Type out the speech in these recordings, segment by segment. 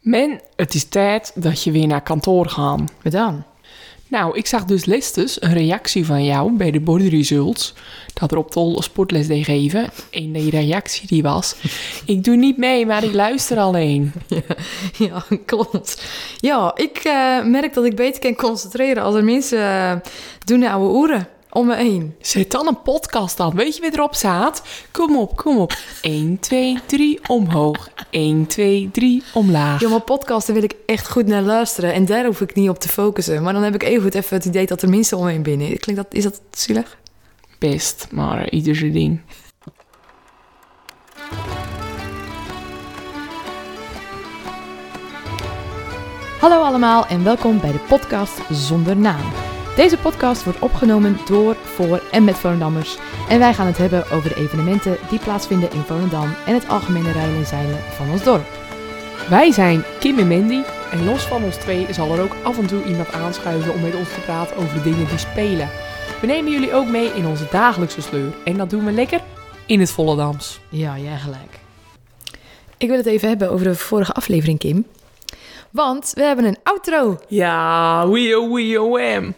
Men, het is tijd dat je weer naar kantoor gaat. Wat dan? Nou, ik zag dus lestes een reactie van jou bij de body results. Dat er op tol sportles deed geven. En die reactie die was... Ik doe niet mee, maar ik luister alleen. Ja, klopt. Ja, ik eh, merk dat ik beter kan concentreren als er mensen eh, doen oude oren om me heen. Zet dan een podcast aan. Weet je wie erop staat? Kom op, kom op. 1, 2, 3 omhoog. 1, 2, 3 omlaag. Ja, maar podcasten wil ik echt goed naar luisteren en daar hoef ik niet op te focussen. Maar dan heb ik even het idee dat er mensen om me heen binnen. Klinkt dat, is dat zielig? Best, maar ieder zijn ding. Hallo allemaal en welkom bij de podcast Zonder Naam. Deze podcast wordt opgenomen door, voor en met Volendammers. En wij gaan het hebben over de evenementen die plaatsvinden in Volendam en het algemene rijden en zeilen van ons dorp. Wij zijn Kim en Mandy. En los van ons twee zal er ook af en toe iemand aanschuiven om met ons te praten over de dingen die spelen. We nemen jullie ook mee in onze dagelijkse sleur. En dat doen we lekker in het Volendams. Ja, jij gelijk. Ik wil het even hebben over de vorige aflevering, Kim. Want we hebben een outro. Ja, oh wee oh wham.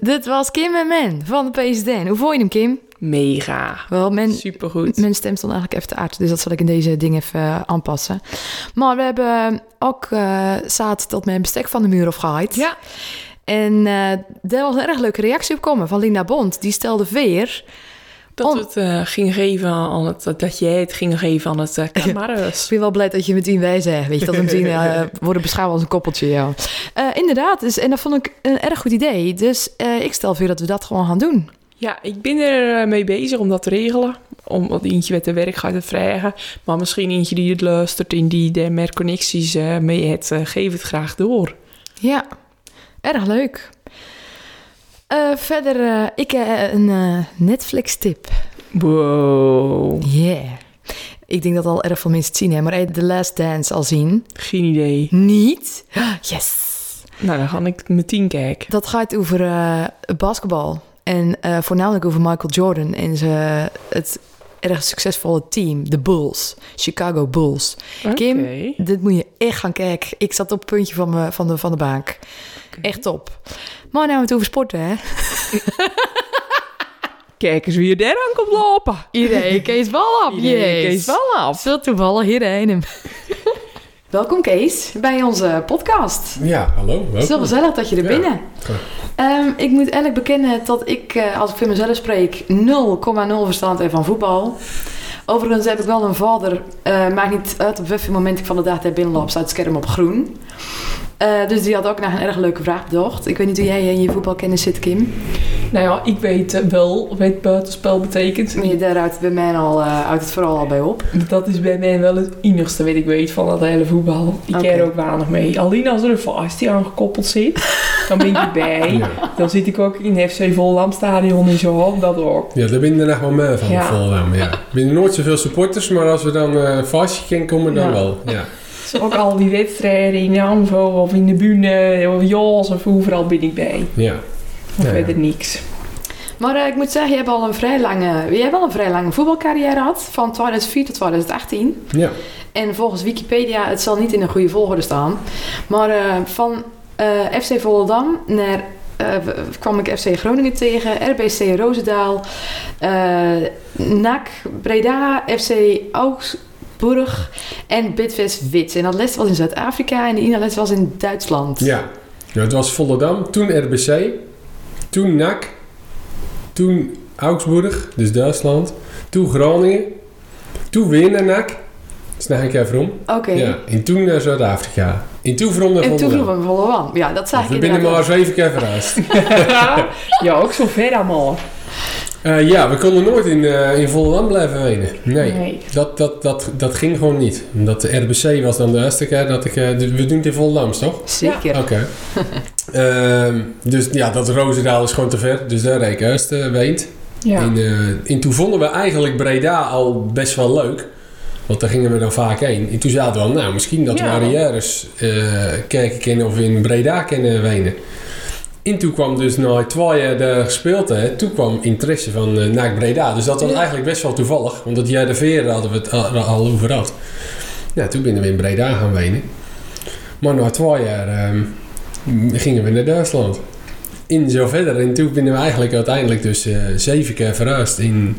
Dit was Kim en Men van de PSDN. Hoe vond je hem, Kim? Mega. Wel, men, Supergoed. Mijn stem stond eigenlijk even te aard, dus dat zal ik in deze ding even eh, aanpassen. Maar we hebben ook uh, zaad tot mijn bestek van de muur afgehaaid. Ja. En eh daar was een erg leuke reactie op komen van Linda Bond. Die stelde weer... Dat Om- het eh, gingen geven aan het, dat jij het ging geven aan het uh, Ik ben wel blij dat je meteen wij zegt. Weet je, dat we meteen eh, worden beschouwd als een koppeltje, ja. Inderdaad, dus, en dat vond ik een erg goed idee. Dus ik stel voor dat we dat gewoon gaan doen. Ja, ik ben er mee bezig om dat te regelen. Om wat eentje met de werk gaat te vragen. Maar misschien eentje die het luistert en die daar meer connecties mee heeft. geef het graag door. Ja, erg leuk. Eh, verder, eh, ik heb een eh, Netflix-tip. Wow. Yeah. Ik denk dat al erg veel mensen het zien hebben, maar heb je The Last Dance al zien? Geen idee. Niet? Yes! Nou, dan ga ik meteen kijken. Dat gaat over basketbal. En voornamelijk over Michael Jordan en ze, het erg succesvolle team, de Bulls. Chicago Bulls. Kim, dit moet je echt gaan kijken. Ik zat op het puntje van, me, van, de, van de bank. Echt top. Maar nou het over sporten, hè? Kijk eens wie er daar aan komt lopen. Iedereen, Kees Ballap. Iedereen Kees wel af. Zo toevallig hierheen hem. Welkom Kees, bij onze podcast. Ja, hallo. Het is wel Welkom. gezellig dat je er Ja. binnen. Ehm, ik moet eerlijk bekennen dat ik, eh, als ik voor mezelf spreek, 0,0 verstand heb van voetbal. Overigens heb ik wel een vader, eh, maakt niet uit op welk moment ik van de dag daar binnenloop, staat het scherm op groen. Eh, dus die had ook nog een erg leuke vraag bedacht. Ik weet niet hoe jij in je voetbalkennis zit, Kim. Nou ja, ik weet eh, wel wat buitenspel betekent. Maar je daaruit bij mij al, eh uit het vooral al bij op. Dat is bij mij wel het enigste wat ik weet van dat hele voetbal. Ik Oké. ken er ook weinig mee. Alleen als er een vast aangekoppeld zit, dan ben ik erbij. Ja. Dan zit ik ook in het FC Volendam stadion en zo. Dat ook. ja, daar ben je er echt wel mee van, Ja. Volendam. Ja. Er zijn nooit zoveel supporters, maar als we dan eh vast kunnen komen, dan Ja. wel. Ja. Dus ook al die wedstrijden in de Anvo of in de Bühne of Jos of overal ben ik bij. ja. Of Ja, ja. verder niks. Maar eh, ik moet zeggen, je hebt al een vrij lange, je hebt wel een vrij lange voetbalcarrière gehad. Van 2004 tot 2018. Ja. En volgens Wikipedia, het zal niet in een goede volgorde staan. Maar eh, van eh, FC Volendam naar eh, kwam ik FC Groningen tegen, RBC Roosendaal, eh NAC Breda, FC Augsburg en Bidvest Wits. En dat les was in Zuid-Afrika en de ene les was in Duitsland. ja. Nou, het was Volendam, toen RBC, toen NAC, toen Augsburg, dus Duitsland, toen Groningen, toen weer naar NAC. Snap ik even om. Oké. Ja. En toen naar Zuid-Afrika. En toen vroeg naar En toen vroegen we Volendam. Ja, dat zag ik We binnen maar eens even keer verrast. ja, ook zo ver allemaal. Eh, ja, we konden nooit in, eh in Volendam blijven wonen. Nee. Nee. Dat, dat, dat, dat ging gewoon niet. Omdat de RBC was dan de eerste keer dat ik... eh, dus we doen het in Volendam, toch? Zeker. Oké. Ehm, dus ja, dat Roosendaal is gewoon te ver. Dus daar eerst uh, weent. Ja. En, eh, en toen vonden we eigenlijk Breda al best wel leuk. Want daar gingen we dan vaak heen. En toen zaten we al, nou, misschien dat we Ja. Arrières eh kijken kennen of in Breda kennen wenen. En toen kwam dus na twee jaar daar gespeeld, hè, toen kwam interesse van eh NAC Breda. Dus dat was Ja. eigenlijk best wel toevallig. Want dat jaar de veer hadden we het al, al over gehad. Ja, toen binnen we in Breda gaan wenen. Maar na twee jaar gingen we naar Duitsland. In zo verder. En toen binnen we eigenlijk uiteindelijk dus eh, zeven keer verhuisd. In,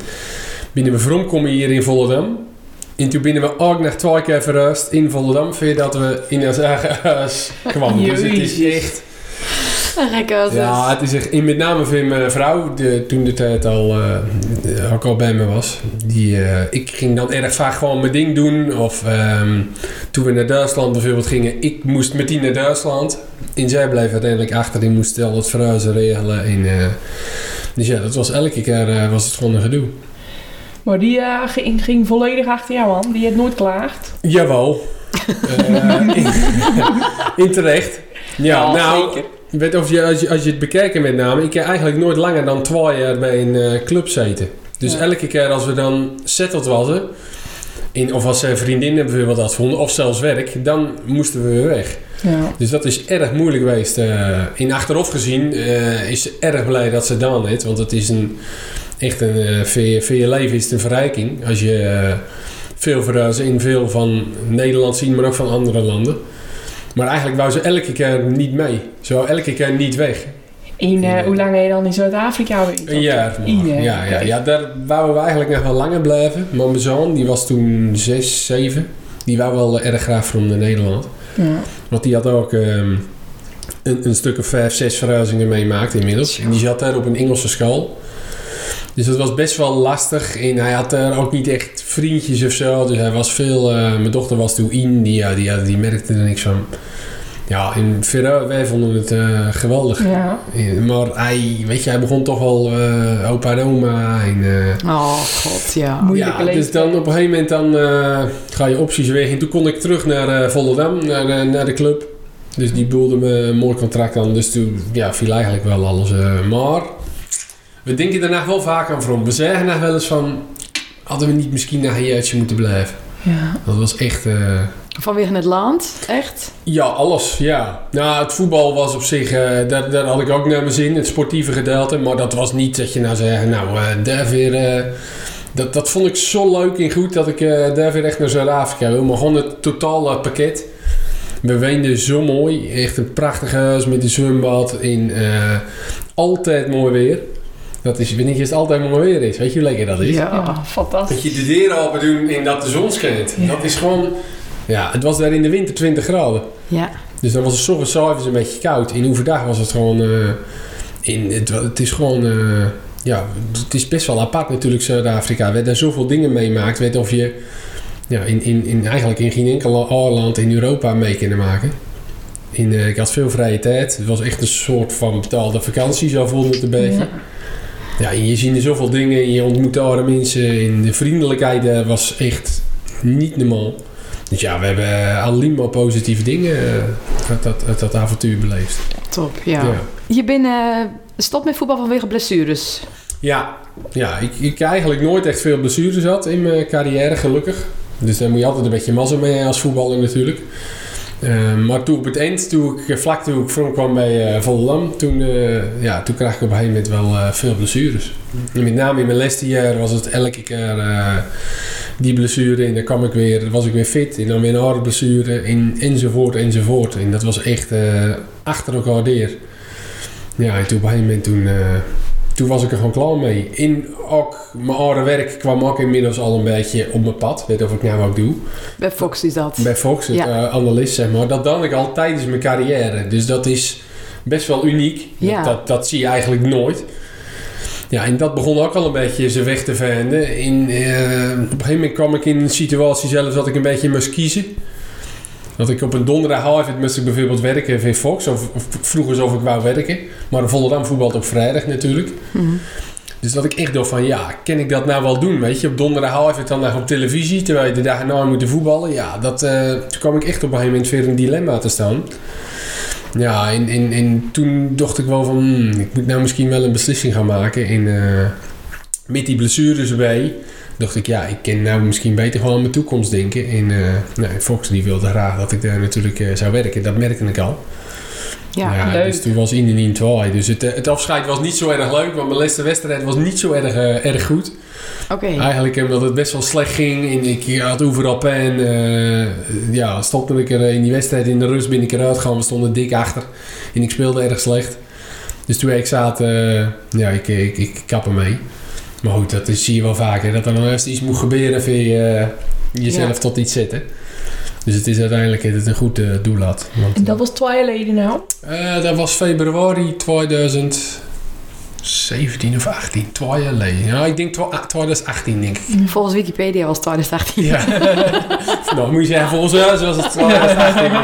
binnen we vromkomen hier in Volendam. En toen binnen we ook nog twee keer verhuisd in Volendam. Voordat we in ons eigen huis kwamen. Dus het is echt... Ja, het is echt, in met name voor mijn vrouw, de, toen de tijd al, eh, ook al bij me was. Die, eh, ik ging dan erg vaak gewoon mijn ding doen. Of ehm, toen we naar Duitsland bijvoorbeeld gingen, ik moest meteen naar Duitsland. En zij bleef uiteindelijk achter, die moest al het verhuizen regelen. En, eh, dus ja, dat was elke keer eh, was het gewoon een gedoe. Maar die ging, ging volledig achter jou aan. Die heeft nooit klaagd. Jawel. Eh, in, in terecht. Ja, nou, zeker. Weet of je, als, je, als je het bekijkt met name, ik heb eigenlijk nooit langer dan twee jaar bij een eh, club zitten. Dus Ja. elke keer als we dan settled waren, in, of als ze vriendinnen bijvoorbeeld had vonden, of zelfs werk, dan moesten we weer weg. Ja. Dus dat is erg moeilijk geweest. eh. in achteraf gezien eh, is ze erg blij dat ze dan heeft, want het is een, echt een, eh, voor, je, voor je leven is het een verrijking. Als je veel verhuizen in veel van Nederland zien, maar ook van andere landen. Maar eigenlijk wou ze elke keer niet mee. Ze wou elke keer niet weg. En eh, hoe lang heb je dan in Zuid-Afrika geweest? Een jaar. Ja, ja, ja, daar wouden we eigenlijk nog wel langer blijven. Maar mijn zoon, die was toen 6, 7. Die wou wel erg graag van naar Nederland. Ja. Want die had ook ehm, een, een stuk of vijf, zes verhuizingen meemaakt inmiddels. En die zat daar op een Engelse school. Dus dat was best wel lastig. En hij had daar ook niet echt vriendjes of zo. Dus hij was veel... eh, mijn dochter was toen in. Die, ja, die, die merkte er niks van. Ja, en verder, wij vonden het eh, geweldig. Ja. Maar hij, weet je, hij begon toch wel eh, opa en oma. En, Oh god, ja. Ja, dus dan op een gegeven moment dan, ga je opties weg. En toen kon ik terug naar Volendam, naar, de- naar de club. Dus die boelde me een mooi contract aan. Dus toen ja, viel eigenlijk wel alles. maar we denken daarna wel vaak aan van. We zeggen nog wel eens van... Hadden we niet misschien naar een jaartje moeten blijven? Ja. Dat was echt... eh, Vanwege het land, echt? ja, alles, ja. Nou, het voetbal was op zich, eh, daar, daar had ik ook naar mijn zin, het sportieve gedeelte. Maar dat was niet dat je nou zei, nou, eh, daar weer... dat, dat vond ik zo leuk en goed dat ik daar weer echt naar Zuid-Afrika wil. Maar gewoon het totale pakket. We woonden zo mooi. Echt een prachtig huis met een zwembad. In, altijd mooi weer. Dat is, het altijd mooi weer is. Weet je hoe lekker dat is? Ja, Dat fantastisch. je de deur open doet en dat de zon schijnt. Ja. Dat is gewoon... Ja, het was daar in de winter 20 graden. Ja. Dus dan was het 's ochtends s'avonds een beetje koud. In overdag was het gewoon... eh, in, het, het is gewoon... eh, ja, het is best wel apart natuurlijk Zuid-Afrika. We hebben daar zoveel dingen meemaakt. Weet of je ja, in, in, in, eigenlijk in geen enkel land in Europa mee kunnen maken. In, eh, ik had veel vrije tijd. Het was echt een soort van betaalde vakantie. Zo voelde het een beetje. Ja. Ja, je ziet er zoveel dingen. en Je ontmoet andere mensen. En de vriendelijkheid daar was echt niet normaal. Dus ja, we hebben alleen maar positieve dingen eh, uit, dat, uit dat avontuur beleefd. Top, ja. Ja. Je bent eh, stop met voetbal vanwege blessures. Ja, ja ik, ik eigenlijk nooit echt veel blessures had in mijn carrière, gelukkig. Dus daar moet je altijd een beetje mazzel mee als voetballer natuurlijk. Eh, maar toen op het eind, toen ik, vlak toen ik voor kwam bij eh Volendam, toen, eh, ja, toen kreeg ik op een gegeven moment wel eh, veel blessures. Met name in mijn laatste jaar was het elke keer eh, die blessure en dan kwam ik weer, was ik weer fit en dan weer een harde blessure en, enzovoort enzovoort. En dat was echt eh, achter elkaar weer. Ja, en toen op een gegeven moment toen, eh, toen was ik er gewoon klaar mee. In ook mijn oude werk kwam ook inmiddels al een beetje op mijn pad. Weet of ik nou wat doe. Bij Fox is dat. Bij Fox, het Ja. eh, analist zeg maar. Dat dan ik al tijdens mijn carrière. Dus dat is best wel uniek. Ja. Dat, dat zie je eigenlijk nooit. Ja, en dat begon ook al een beetje zijn weg te vinden. In, eh, op een gegeven moment kwam ik in een situatie zelfs dat ik een beetje moest kiezen. Dat ik op een donderdagavond moest ik bijvoorbeeld werken bij Fox. Of, of ik wou werken. Maar Volendam voetbalt op vrijdag natuurlijk. Mhm. Dus dat ik echt dacht van, ja, kan ik dat nou wel doen? Weet je, op donderdagavond dan nog op televisie, terwijl je de dag erna moet voetballen. Ja, dat, eh, toen kwam ik echt op een gegeven moment weer in een dilemma te staan. Ja, en, en, en toen dacht ik wel van, hmm, ik moet nou misschien wel een beslissing gaan maken. En eh, met die blessures erbij, dacht ik, ja, ik kan nou misschien beter gewoon aan mijn toekomst denken. En eh, nou, Fox die wilde graag dat ik daar natuurlijk eh, zou werken, dat merkte ik al. Ja, leuk. dus toen was in en in twee. Dus het, eh, het afscheid was niet zo erg leuk, want mijn laatste wedstrijd was niet zo erg, erg goed. oké. Eigenlijk omdat het best wel slecht ging. En ik had overal pijn. eh ja, stopte ik er in die wedstrijd in de rust ben ik eruit gegaan. We stonden dik achter. En ik speelde erg slecht. Dus toen ik zat, ja, ik, ik, ik kap ermee. Maar goed, dat is, zie je wel vaker. Dat er nog eerst iets moet gebeuren, vind je eh, jezelf Ja. tot iets zetten. Dus het is uiteindelijk dat het een goed eh, doel had. Want, En dat was twee geleden nou? eh, dat was februari 2017 of 18. Twee jaar geleden. Ja, ik denk twa- 2018 denk ik. Volgens Wikipedia was het 2018. Ja. nou, moet je zeggen, volgens ons was het 2018.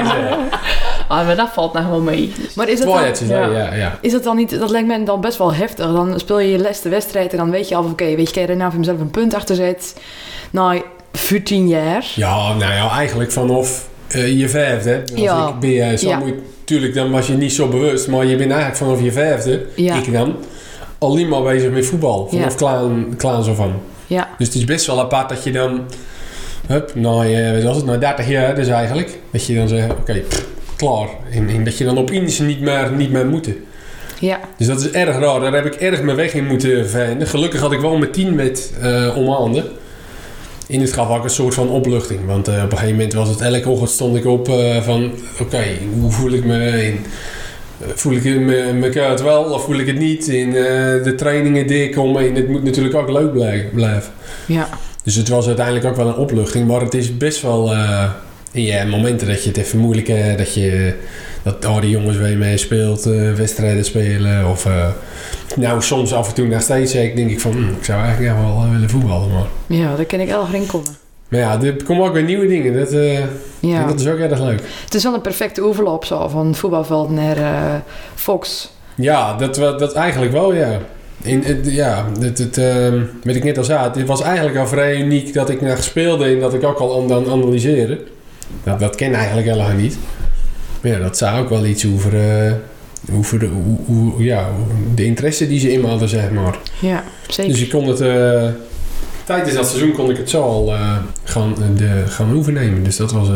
Ah, maar dat valt nou wel mee. Maar is dat, dan, Ja. ja. ja, ja. is dat dan niet... Dat lijkt me dan best wel heftig. Dan speel je je laatste wedstrijd en dan weet je al van... Oké, weet je, kan je er nou voor mezelf een punt achter zet? Nou, 14 jaar. Ja, nou ja, eigenlijk vanaf eh, je vijfde. Als Ja. ik ben, eh, zo Ja. moet, tuurlijk, dan was je niet zo bewust. Maar je bent eigenlijk vanaf je vijfde, Ja. ik dan, alleen maar bezig met voetbal. Vanaf Ja. klaan, klaan zo van. Ja, Dus het is best wel apart dat je dan... Hup, nou, eh, was het? Nou, 30 jaar dus eigenlijk. Dat je dan zegt, oké, klaar. En, en dat je dan opeens niet meer, niet meer moet. ja, Dus dat is erg raar. Daar heb ik erg mijn weg in moeten vinden. Gelukkig had ik wel mijn team met eh om handen. In het gaf ook een soort van opluchting. Want eh, op een gegeven moment was het elke ochtend stond ik op eh, van... Oké, hoe voel ik me? En, voel ik me, me het wel of voel ik het niet? In de trainingen die ik kom. En het moet natuurlijk ook leuk blij- blijven. ja. Dus het was uiteindelijk ook wel een opluchting. Maar het is best wel... eh, ja, momenten dat je het even moeilijk hebt. Dat je... Dat al die jongens waar je mee speelt, eh, wedstrijden spelen. Of eh, nou, soms af en toe nog steeds ik, denk ik van... hm, ik zou eigenlijk echt wel eh, willen voetballen. Maar, Ja, daar ken ik erg in komen. maar ja, er komen ook weer nieuwe dingen. Dat, eh, Ja. dat is ook erg leuk. Het is wel een perfecte overloop zo, van voetbalveld naar eh, Fox. Ja, dat, dat eigenlijk wel, ja. In, het- ja, het, het, ehm, wat ik net al zei, het was eigenlijk al vrij uniek dat ik naar speelde en dat ik ook al aan dan analyseren. Dat, dat ken eigenlijk helemaal niet. Maar ja, dat zei ook wel iets over, eh, over de, hoe, hoe- ja, de interesse die ze in me hadden, zeg maar. Ja, zeker. Dus ik kon het, eh, tijdens dat seizoen kon ik het zo al eh, gaan, de, gaan overnemen. Dus dat was, eh,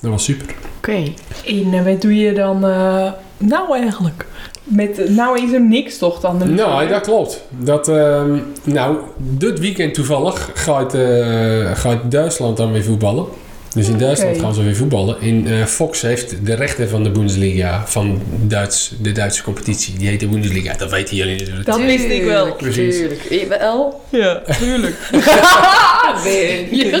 dat was super. Oké. En wat doe je dan eh, nou eigenlijk? Met, nou is er niks toch dan? de Nou, dat klopt. Dat, ehm, nou, dit weekend toevallig gaat, eh, gaat Duitsland dan weer voetballen. Dus in Duitsland Oké. gaan ze weer voetballen. En eh, Fox heeft de rechten van de Bundesliga, van Duits, de Duitse competitie. Die heet de Bundesliga, dat weten jullie natuurlijk. Dat wist ik wel. Tuurlijk, Precies. Tuurlijk. Eh, Wel? Ja, tuurlijk. nee. Ja.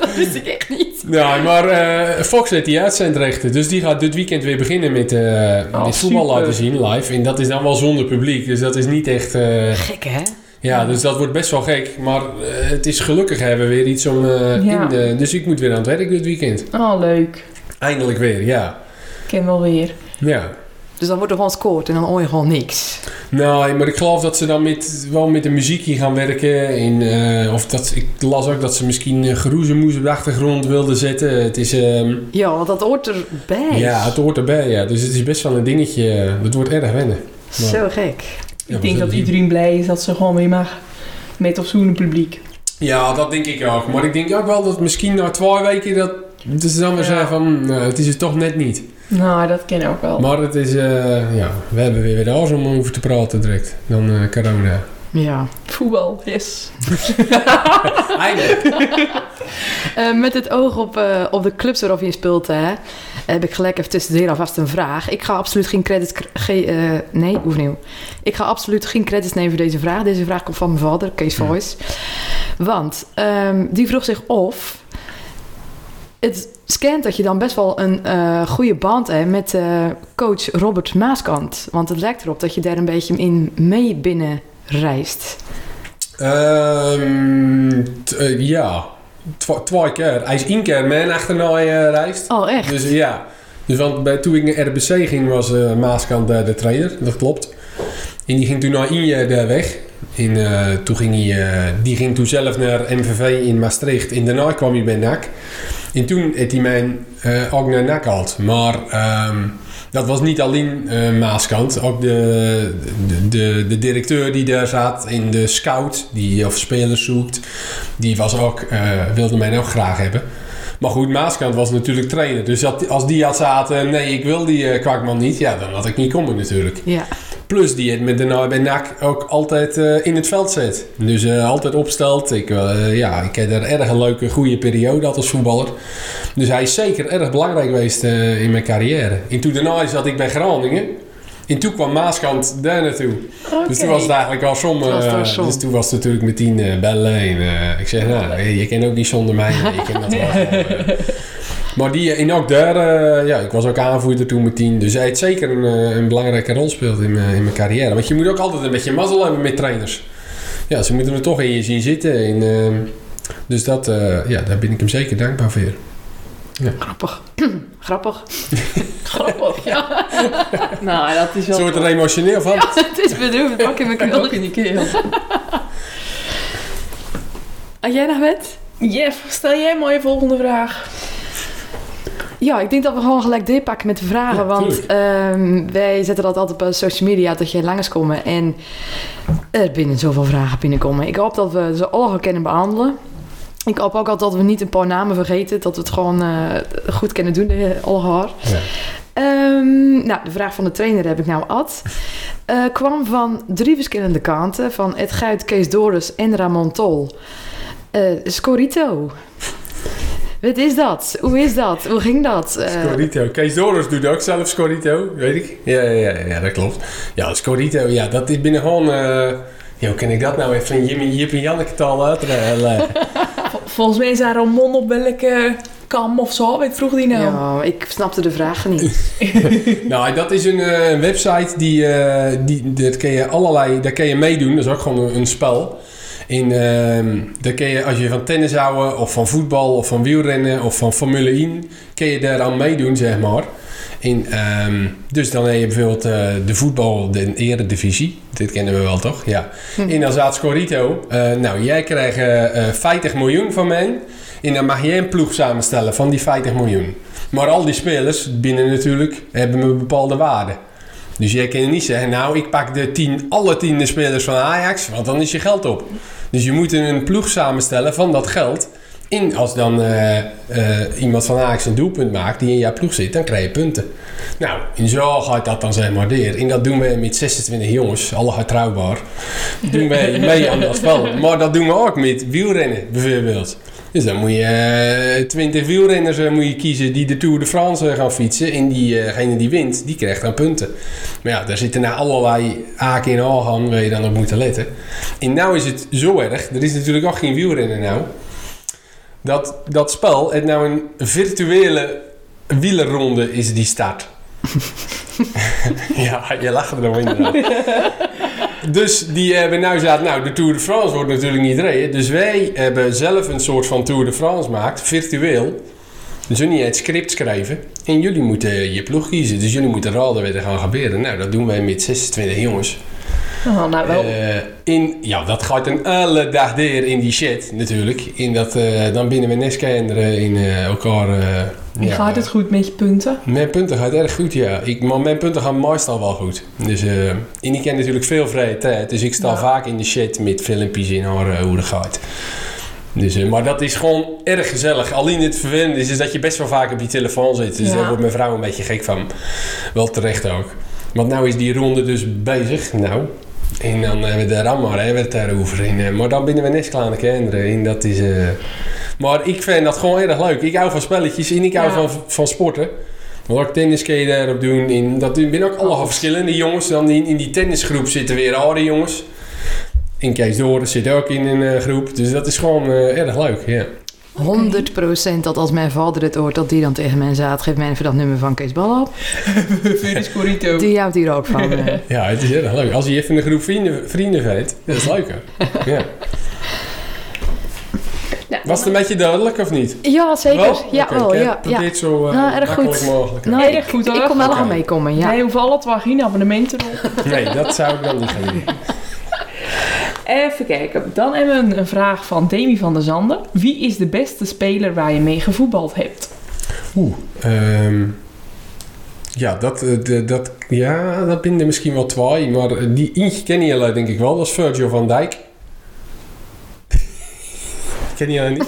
Dat wist ik echt niet. Nou, maar eh, Fox heeft die uitzendrechten. Dus die gaat dit weekend weer beginnen met, eh Oh, met voetbal laten zien live. En dat is dan wel zonder publiek. Dus dat is niet echt... eh, Gek, hè? Ja, dus dat wordt best wel gek. Maar eh, het is gelukkig hebben we weer iets om eh, Ja. in de... Dus ik moet weer aan het werk dit weekend. Oh, leuk. Eindelijk weer, ja. Ik ken wel weer. Ja. Dus dan wordt er gewoon scoort en dan hoor je gewoon niks. Nou, maar ik geloof dat ze dan met, wel met de muziek hier gaan werken. En, eh, of dat, ik las ook dat ze misschien uh, geroezemoes op de achtergrond wilden zetten. Het is... ehm, Ja, want dat hoort erbij. ja, het hoort erbij, ja. Dus het is best wel een dingetje. Dat wordt erg wennen. Zo gek. Ja, ik denk dat iedereen blij is dat ze gewoon weer mag. Met of zonder publiek. Ja, dat denk ik ook. Maar ik denk ook wel dat misschien na twee weken dat... Dat ze dan weer Ja. zeggen van, nou, het is het toch net niet. Nou, dat ken ik ook wel. Maar het is, eh, ja, we hebben weer weer alles om over te praten direct. Dan eh, corona. Ja. Voetbal, yes. Eindelijk. Eh, met het oog op, eh, op de clubs waarover je speelt, hè, heb ik gelijk even tussendoor alvast een vraag. Ik ga absoluut geen credits... ge- eh, nee, opnieuw. Ik ga absoluut geen credits nemen voor deze vraag. Deze vraag komt van mijn vader, Kees Ja. Voice. Want ehm, die vroeg zich of... Het scant dat je dan best wel een eh, goede band hebt met eh, coach Robert Maaskant. Want het lijkt erop dat je daar een beetje in mee binnen reist. Ehm, t- eh, ja, Twee keer. Hij is één keer mijn achterna eh, reist. Oh, echt? Dus ja. Dus want bij, toen ik naar RBC ging, was eh Maaskant de, de trainer. Dat klopt. En die ging toen naar Inje daar weg. En eh, toen ging hij, eh, die ging toen zelf naar MVV in Maastricht. En daarna kwam hij bij NAC. En toen heeft hij mij eh, ook naar NAC gehaald. Maar ehm, dat was niet alleen eh, Maaskant. Ook de, de, de, directeur die daar zat en de scout die of spelers zoekt. Die was ook, eh, wilde mij ook graag hebben. Maar goed, Maaskant was natuurlijk trainer. Dus dat, als die had zaten, nee, ik wil die uh, kwakman niet. Ja, dan had ik niet komen natuurlijk. Ja. Plus die het met de nou bij NAC ook altijd uh, in het veld zet. Dus uh, altijd opstelt. Ik, uh, ja, ik heb er erg een leuke, goede periode als voetballer. Dus hij is zeker erg belangrijk geweest in mijn carrière. En toen zat ik bij Groningen. En toen kwam Maaskant daar naartoe. Okay. Dus toen was het eigenlijk al som. dus toen was het natuurlijk meteen bellen. En ik zeg, nou, je kent ook niet zonder mij. dat wel. Maar die in ook daar, uh, ja, ik was ook aanvoerder toen met tien. Dus hij heeft zeker een, een belangrijke rol gespeeld in mijn, in mijn carrière. Want je moet ook altijd een beetje mazzel hebben met trainers. Ja, ze moeten er toch in je zien zitten. En, uh, dus dat, uh, ja, daar ben ik hem zeker dankbaar voor. Ja. Grappig. Grappig. Grappig, ja. nou, dat is wel... Zo wordt er emotioneel van. Ja, het is bedroefd. Pak in mijn keel. Ook in die keel. En jij nog met? Jeff, stel jij je volgende vraag. Ja, ik denk dat we gewoon gelijk doorpakken met de vragen. Ja, want um, wij zetten dat altijd op social media dat je langskomen. En er binnen zoveel vragen binnenkomen. Ik hoop dat we ze allemaal kunnen behandelen. Ik hoop ook altijd dat we niet een paar namen vergeten. Dat we het gewoon uh, goed kunnen doen, allemaal. Ja. Um, nou, de vraag van de trainer heb ik nou ad. Uh, kwam van drie verschillende kanten. Van Ed Guit, Kees Doris en Ramon Tol. Uh, Scorito. Wat is dat? Hoe is dat? Hoe ging dat? Uh... Scorito. Kees Doris doet ook zelf Scorito, weet ik. Ja, ja, ja, ja dat klopt. Ja, Scorito, ja, dat is binnen gewoon... Uh... Ja, hoe ken ik dat nou even van Jimmy, Jip en Janneke taal uitleggen? Volgens mij is daar een mon op welke kam of zo, weet vroeg die nou? Ja, ik snapte de vragen niet. nou, dat is een, uh, een website die, uh, die dat kun je allerlei, daar kun je meedoen. Dat is ook gewoon een, een spel. In, uh, dan kun je, als je van tennis houden, of van voetbal, of van wielrennen, of van Formule 1, kun je daar aan meedoen, zeg maar. In, um, dus dan heb je bijvoorbeeld uh, de voetbal, de eredivisie. Dit kennen we wel, toch? Ja. Hm. En dan staat Scorito. Uh, nou, jij krijgt uh, 50 miljoen van mij. En dan mag jij een ploeg samenstellen van die 50 miljoen. Maar al die spelers binnen natuurlijk hebben een bepaalde waarde. Dus jij kan niet zeggen, nou, ik pak de tien, alle tiende spelers van Ajax, want dan is je geld op. Dus je moet een ploeg samenstellen van dat geld. En als dan uh, uh, iemand van Ajax een doelpunt maakt die in jouw ploeg zit, dan krijg je punten. Nou, en zo gaat dat dan zeg maar neer. En dat doen we met 26 jongens, alle getrouwbaar. doen wij mee aan dat spel. Maar dat doen we ook met wielrennen bijvoorbeeld. Dus dan moet je 20 wielrenners uh, moet je kiezen die de Tour de France gaan fietsen. En diegene die wint, die krijgt dan punten. Maar ja, daar zitten nou allerlei aken en aan waar je dan op moet letten. En nou is het zo erg, er is natuurlijk ook geen wielrennen nou. Dat, dat spel, het nou een virtuele wielerronde is die start. ja, je lacht er nog inderdaad. dus die hebben nou gezegd, nou de Tour de France wordt natuurlijk niet reden. Dus wij hebben zelf een soort van Tour de France gemaakt, virtueel. Dus jullie het script schrijven en jullie moeten je ploeg kiezen. Dus jullie moeten raden wat er gaan gebeuren. Nou, dat doen wij met 26 jongens. Oh, nou wel. Uh, in, ja, dat gaat een hele dag deer in die shit natuurlijk. In dat, uh, dan binnen we neskinderen in uh, elkaar... ja, gaat het goed met je punten? Mijn punten gaat erg goed, ja. Ik, maar mijn punten gaan meestal wel goed. Dus, en ik ken natuurlijk veel vrije tijd. Dus ik sta ja. vaak in de shit met filmpjes in haar hoe dat gaat. Dus, maar dat is gewoon erg gezellig. Alleen het vervelende is, is dat je best wel vaak op je telefoon zit. Dus ja. daar wordt mijn vrouw een beetje gek van. Wel terecht ook. Want nou is die ronde dus bezig. Nou, en dan hebben we de rammer, hè, we het daarover. En, maar dan binnen we net kleine kinderen. En dat is... Uh... Maar ik vind dat gewoon erg leuk. Ik hou van spelletjes en ik hou ja. van, van sporten. Maar ook tennis kun je daarop doen. En dat zijn ook allemaal verschillende jongens. Dan in, in die tennisgroep zitten weer oude jongens. En Kees Doren zit ook in een uh, groep. Dus dat is gewoon uh, erg leuk, ja. 100% dat als mijn vader het hoort, dat die dan tegen mij zei: geef mij even dat nummer van Kees Bal op. Scorito. Die houdt hier ook van. Uh. ja, het is erg leuk. Als je even een groep vrienden, vrienden vindt, dat is leuk. ja. Nou, Was het een beetje duidelijk of niet? Ja, zeker. Wel? Ja, okay, wel. Ja, probeer ja. het zo uh, nou, erg goed. mogelijk. Nou, erg goed. Ik, ik kon wel gaan meekomen, ja. Nee, hoeveel het wel geen abonnementen op. nee, dat zou ik dan niet gaan doen. Even kijken. Dan hebben we een vraag van Demi van der Zanden. Wie is de beste speler waar je mee gevoetbald hebt? Oeh, um, ja, dat, de, dat, ja, dat binden misschien wel twee. Maar die eentje ken je denk ik wel. Dat is Virgil van Dijk. ken je niet?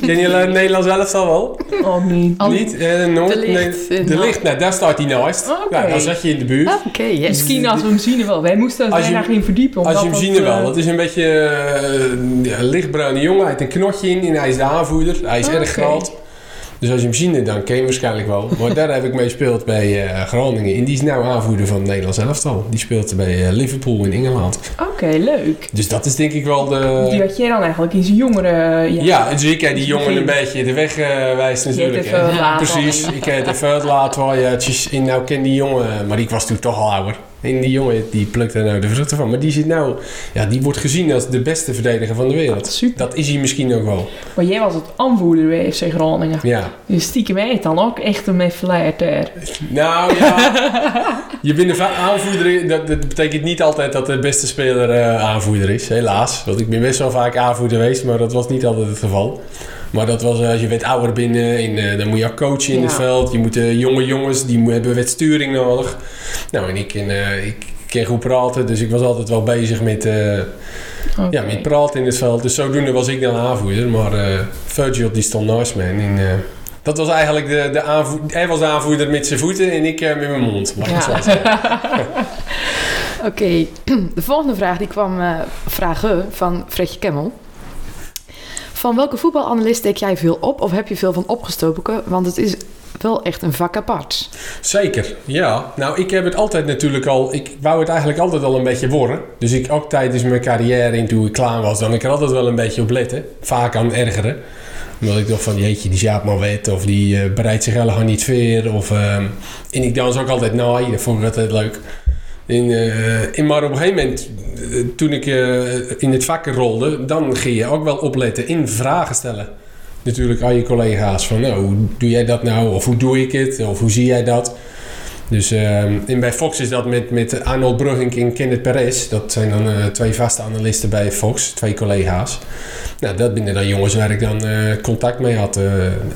Ken je het Nederlands elftal wel? Oh, niet. Al- Niet? Eh, nooit? De Licht Nee, in- de licht, nou, daar staat hij naast. Oké. Ja, dan zat je in de buurt. Oké, yes. Misschien als we hem zien wel. Wij moesten ons daar niet verdiepen. Als je hem zien wel. eh, Dat is een beetje eh, ja, een lichtbruine jongen. Hij heeft een knotje in en hij is de aanvoerder. Hij is Ah, erg oké. groot. Dus als je hem ziet, dan ken je hem waarschijnlijk wel. Maar daar heb ik mee gespeeld bij eh, Groningen. En die is nou aanvoerder van het Nederlands elftal. Die speelt bij eh, Liverpool in Engeland. Oké, leuk. Dus dat is denk ik wel Die de... had jij dan eigenlijk zijn jongere... Ja, Ja, dus ik heb die jongen een beetje de weg eh wijst natuurlijk. hè. Precies, ik heb het even laten je in nou ken die jongen, maar ik was toen toch al ouder. En die jongen die plukt er nou de vruchten van. Maar die zit nou, ja, die wordt gezien als de beste verdediger van de wereld. Super. Dat is hij misschien ook wel. Maar jij was het aanvoerder bij FC Groningen. Ja. Dus stiekem mij het dan ook echt een flair daar. Nou ja, je bent een aanvoerder. Dat, dat betekent niet altijd dat de beste speler eh, aanvoerder is, helaas. Want ik ben best wel vaak aanvoerder geweest, maar dat was niet altijd het geval. Maar dat was, eh, als je werd ouder binnen, en, eh, dan moet je ook coachen in Ja. het veld. Je moet eh, jonge jongens, die hebben wetsturing nodig. Nou, en ik, eh, ik ken goed praten, dus ik was altijd wel bezig met, ja, met praten in het veld. Dus zodoende was ik dan aanvoerder. Maar eh Virgil die stond naast me. En, dat was eigenlijk de, de aanvoerder. Hij was de aanvoerder met zijn voeten en ik met mijn mond. Ja. Oké, de volgende vraag die kwam eh, vragen van Fredje Kemmel. Van welke voetbalanalist steek jij veel op of heb je veel van opgestoken? Want het is wel echt een vak apart. Zeker, ja. Nou, ik heb het altijd natuurlijk al... Ik wou het eigenlijk altijd al een beetje worden. Dus ik ook tijdens mijn carrière in toen ik klaar was... dan ik er altijd wel een beetje op letten. Vaak aan ergeren. Omdat ik dacht van, jeetje, die Sjaap maar wet. Of die eh, bereidt zich helemaal niet veer. Of, ehm, en ik dans ook altijd naai. Dat vond ik altijd leuk. En, eh, maar op een gegeven moment, eh, toen ik eh, in het vak rolde... dan ging je ook wel opletten in vragen stellen natuurlijk aan je collega's van nou, hoe doe jij dat nou? Of hoe doe ik het? Of hoe zie jij dat? Dus ehm, en bij Fox is dat met, met Arnold Brugging en Kenneth Perez. Dat zijn dan eh, twee vaste analisten bij Fox, twee collega's. Nou, dat binnen dan jongens waar ik dan eh, contact mee had. Eh,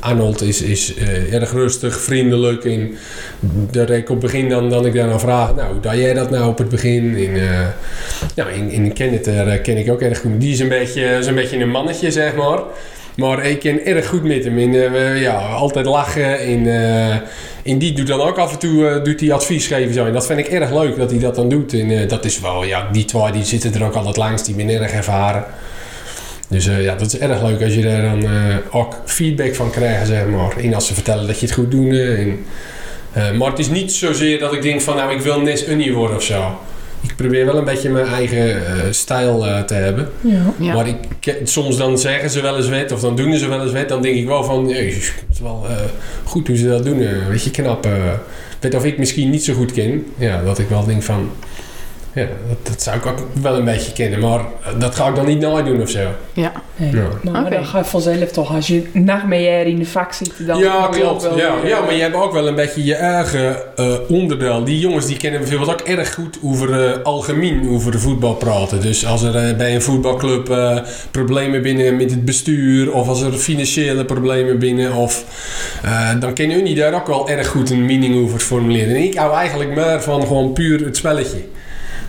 Arnold is, is eh, erg rustig, vriendelijk. En dat ik op het begin dan, dan ik daar dan vraag, nou, hoe jij dat nou op het begin? En, eh, nou, in, in Kenneth eh, ken ik ook erg goed. Die is een beetje, is een beetje een mannetje, zeg maar. Maar ik ken erg goed met hem. En, eh, ja, altijd lachen. En, en die doet dan ook af en toe eh, doet die advies geven. Zo. En dat vind ik erg leuk dat hij dat dan doet. En dat is wel, ja, die twee die zitten er ook altijd langs. Die ben erg ervaren. Dus ja, dat is erg leuk als je daar dan ook feedback van krijgt, zeg maar. En als ze vertellen dat je het goed doet. maar het is niet zozeer dat ik denk van, nou, ik wil Nes Unie worden of zo. Ik probeer wel een beetje mijn eigen eh, stijl eh, te hebben. Ja. Ja. Maar ik, soms dan zeggen ze wel eens wet of dan doen ze wel eens wet. Dan denk ik wel van, jezus, het is wel eh, goed hoe ze dat doen. eh, weet je, knap. weet of ik misschien niet zo goed ken. Ja, dat ik wel denk van, ja, dat, dat zou ik ook wel een beetje kennen. Maar eh, dat ga ik dan niet nooit doen of zo. Ja. Nee. Ja. Maar Oké. dan ga je vanzelf toch, als je na mijn jaar in de vak zit, dan ja, klopt. wel Ja, weer, ja, eh, maar je hebt ook wel een beetje je eigen eh, onderdeel. Die jongens die kennen bijvoorbeeld ook erg goed over eh, algemeen over de voetbal praten. Dus als er bij een voetbalclub eh, problemen binnen met het bestuur of als er financiële problemen binnen of eh, dan kennen jullie daar ook wel erg goed een meaning over formuleren. En ik hou eigenlijk meer van gewoon puur het spelletje.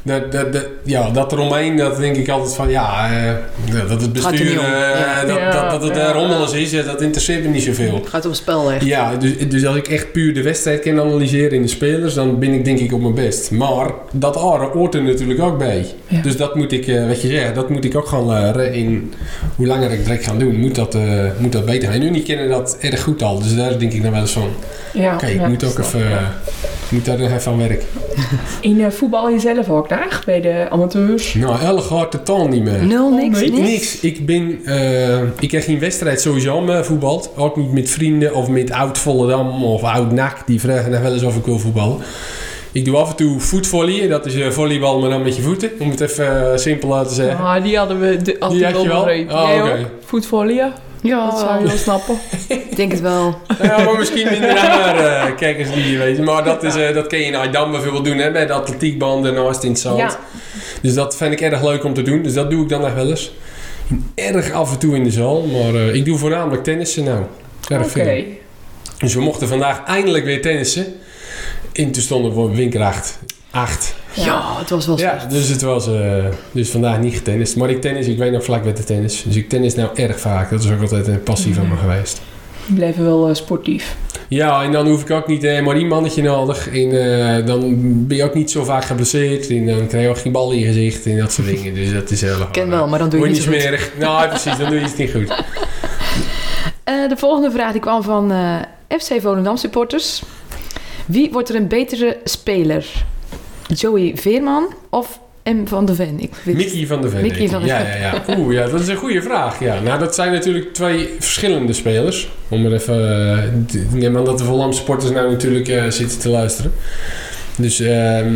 Dat, dat, dat, ja, dat eromheen, dat denk ik altijd van ja, eh, dat het bestuur, eh, Ja. dat, Ja, dat, dat het ja. uh, rommelig is, eh, dat interesseert me niet zoveel. Het gaat om spel echt. Ja, dus, dus als ik echt puur de wedstrijd kan analyseren in de spelers, dan ben ik denk ik op mijn best. Maar dat andere hoort er natuurlijk ook bij. Ja. Dus dat moet ik, eh, wat je zegt, dat moet ik ook gaan leren. In hoe langer ik direct ga doen, moet dat, eh, moet dat beter gaan. En jullie kennen dat erg goed al, dus daar denk ik dan wel eens van. Ja, Oké, ik ja, moet ook even, moet daar nog even aan werken. In eh, voetbal je zelf ook daar, bij de amateurs? Nou, Elle gaat totaal niet meer. Nul, niks, nee, niks. Niks. Ik ben, eh, ik heb geen wedstrijd sowieso meer voetbald. Ook niet met vrienden of met oud Volendam of oud NAC. Die vragen nog wel eens of ik wil voetballen. Ik doe af en toe voetvolleyen. Dat is eh, volleybal, maar dan met je voeten. Om het even eh, simpel te zeggen. Ah, die hadden we de, altijd Die had je wel? Oh? Voetvolleyen? Ja, Dat zou je wel snappen. ik denk het wel. Ja, maar misschien minder naar eh, kijkers die je weten. Maar dat, is, eh, dat kun je in Aydam bijvoorbeeld doen. Hè, bij de atletiekbanden naast in het zand. Ja. Dus dat vind ik erg leuk om te doen. Dus dat doe ik dan nog wel eens. Erg af en toe in de zaal. Maar eh, ik doe voornamelijk tennissen nou. Erg Oké. veel. Dus we mochten vandaag eindelijk weer tennissen. En toen stonden op winkracht 8. Ja, het was wel Ja, slecht. dus het was eh, dus vandaag niet getennist. Maar ik tennis, ik weet nog vlak met de tennis. Dus ik tennis nou erg vaak. Dat is ook altijd een passie van me geweest. Die bleven wel eh, sportief. Ja, en dan hoef ik ook niet eh, maar één mannetje nodig. En eh, dan ben je ook niet zo vaak geblesseerd. En dan krijg je ook geen bal in je gezicht en dat soort dingen. Dus dat is heel erg. Ik ken wel, maar dan doe je niet je smerig. Nou, precies, dan doe je het niet goed. Eh, de volgende vraag die kwam van eh, FC Volendam supporters. Wie wordt er een betere speler? Joey Veerman of M van de Ven? Ik weet Mickey van der Ven. Mickey van der ja, ja, ja. Oeh, ja, dat is een goede vraag. Ja. Nou, dat zijn natuurlijk twee verschillende spelers. Om er even... eh, ik neem aan dat de Volendam supporters nou natuurlijk eh, zitten te luisteren. Dus ehm,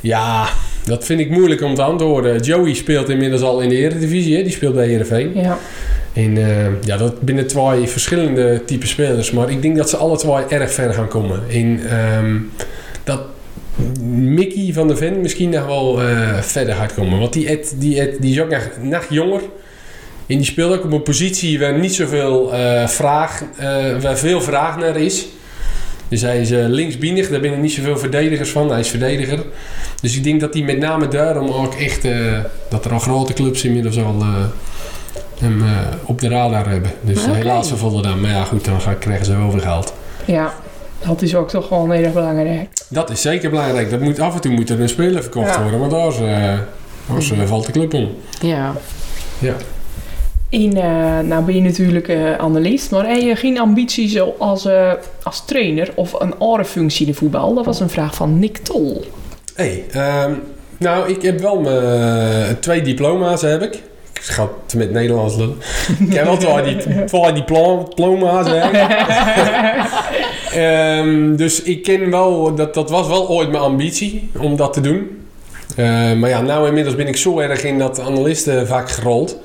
ja, dat vind ik moeilijk om te antwoorden. Joey speelt inmiddels al in de Eredivisie. Hè? Die speelt bij Heerenveen. Ja. En eh, ja, dat binnen twee verschillende type spelers. Maar ik denk dat ze alle twee erg ver gaan komen. En ehm, dat Mickey van der Ven misschien nog wel eh, verder gaat komen. Want die, Ed, die, Ed, die is ook nog, nog jonger. En die speelt ook op een positie waar niet zoveel eh, vraag, eh, waar veel vraag naar is. Dus hij is uh, linksbienig, daar binnen niet zoveel verdedigers van. Hij is verdediger. Dus ik denk dat hij met name daarom ook echt... dat er al grote clubs inmiddels al hem op de radar hebben. Dus Oké. helaas voor Volendam. Maar ja, goed, dan krijgen ze wel weer geld. ja, dat is ook toch wel heel erg belangrijk. Dat is zeker belangrijk. Dat moet, af en toe moet er een speler verkocht Ja. worden. Want anders, eh, anders eh, valt de club om. Ja. En eh, nou ben je natuurlijk eh analist, maar heb je geen ambitie zo als, eh, als trainer of een andere functie in de voetbal? Dat was een vraag van Nick Tol. Hey, ehm, nou, ik heb wel mijn twee diploma's heb ik. Ik ga het met Nederlands lullen. ik heb wel twee, die, twee diplo- diploma's. Hè. Ehm, dus ik ken wel, dat, dat was wel ooit mijn ambitie om dat te doen. Eh, maar ja, nou inmiddels ben ik zo erg in dat analistenvak gerold.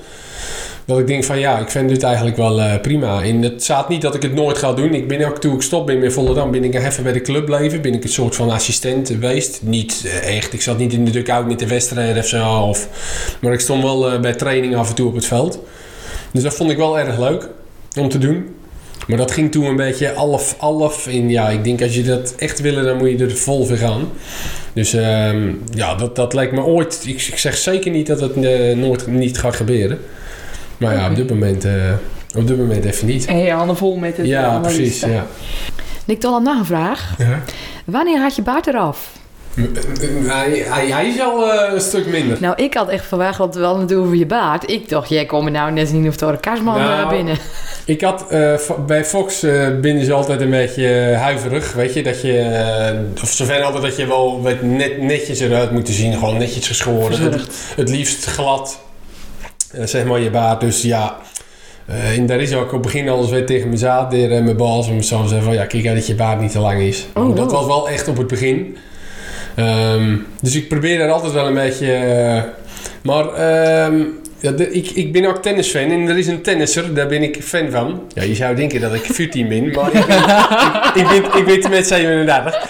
Dat ik denk van ja, ik vind dit eigenlijk wel eh, prima. En het staat niet dat ik het nooit ga doen. Ik ben ook toen ik stop ben met Volendam, ben ik even bij de club blijven. Ben ik een soort van assistent geweest. Niet eh, echt, ik zat niet in de dugout met de wedstrijden of zo. Of, maar ik stond wel eh, bij training af en toe op het veld. Dus dat vond ik wel erg leuk om te doen. Maar dat ging toen een beetje half, half. En ja, ik denk als je dat echt wil, dan moet je er vol voor gaan. Dus ehm, ja, dat, dat lijkt me ooit... Ik, ik zeg zeker niet dat het nooit niet gaat gebeuren. Maar ja, op dit moment, eh, op dit moment even niet. En je handen vol met het Ja, analisten. precies. Ja. Nick Tol had nog een vraag. Wanneer had je baard eraf? Hij, hij, hij is al eh, een stuk minder. Nou, ik had echt verwacht dat we hadden het over je baard. Ik dacht, jij komt nou net niet of door een kastman Nou, eh, binnen. Ik had eh, bij Fox eh, binnen ze altijd een beetje eh, huiverig. Weet je, dat je. eh, of zover altijd dat je wel weet, net, netjes eruit moet zien. Gewoon netjes geschoren. Het liefst glad. Eh, zeg maar je baard. Dus ja. eh, en daar is ook op het begin alles weer tegen mijn zaad. en mijn baas. Om zo te zeggen van ja, kijk uit dat je baard niet te lang is. Oh, dat was wel echt op het begin. Ehm, dus ik probeer daar altijd wel een beetje. eh, maar ehm, ja, de- ik, ik ben ook tennisfan en er is een tennisser, daar ben ik fan van. Ja, je zou denken dat ik 14 ben, maar ik ben, ik, ik ben, ik ben met 37.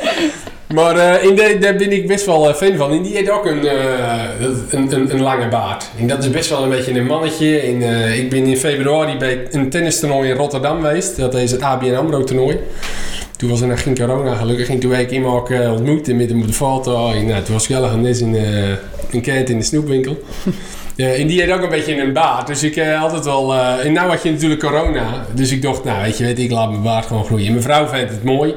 Maar eh, in daar ben ik best wel eh, fan van. En die heeft ook een, eh, een, een, een lange baard. En dat is best wel een beetje een mannetje. En, ik ben in februari bij een tennistoernooi in Rotterdam geweest. Dat is het ABN AMRO toernooi. Toen was er nog geen corona gelukkig. En toen heb ik hem ook ontmoet met op de foto. En nou, toen was gezellig net in, in Kent in de snoepwinkel. Ja, en die heeft ook een beetje een baard. Dus ik eh, altijd wel... en nou had je natuurlijk corona. Dus ik dacht, nou weet je, weet, ik laat mijn baard gewoon groeien. Mijn vrouw vindt het mooi.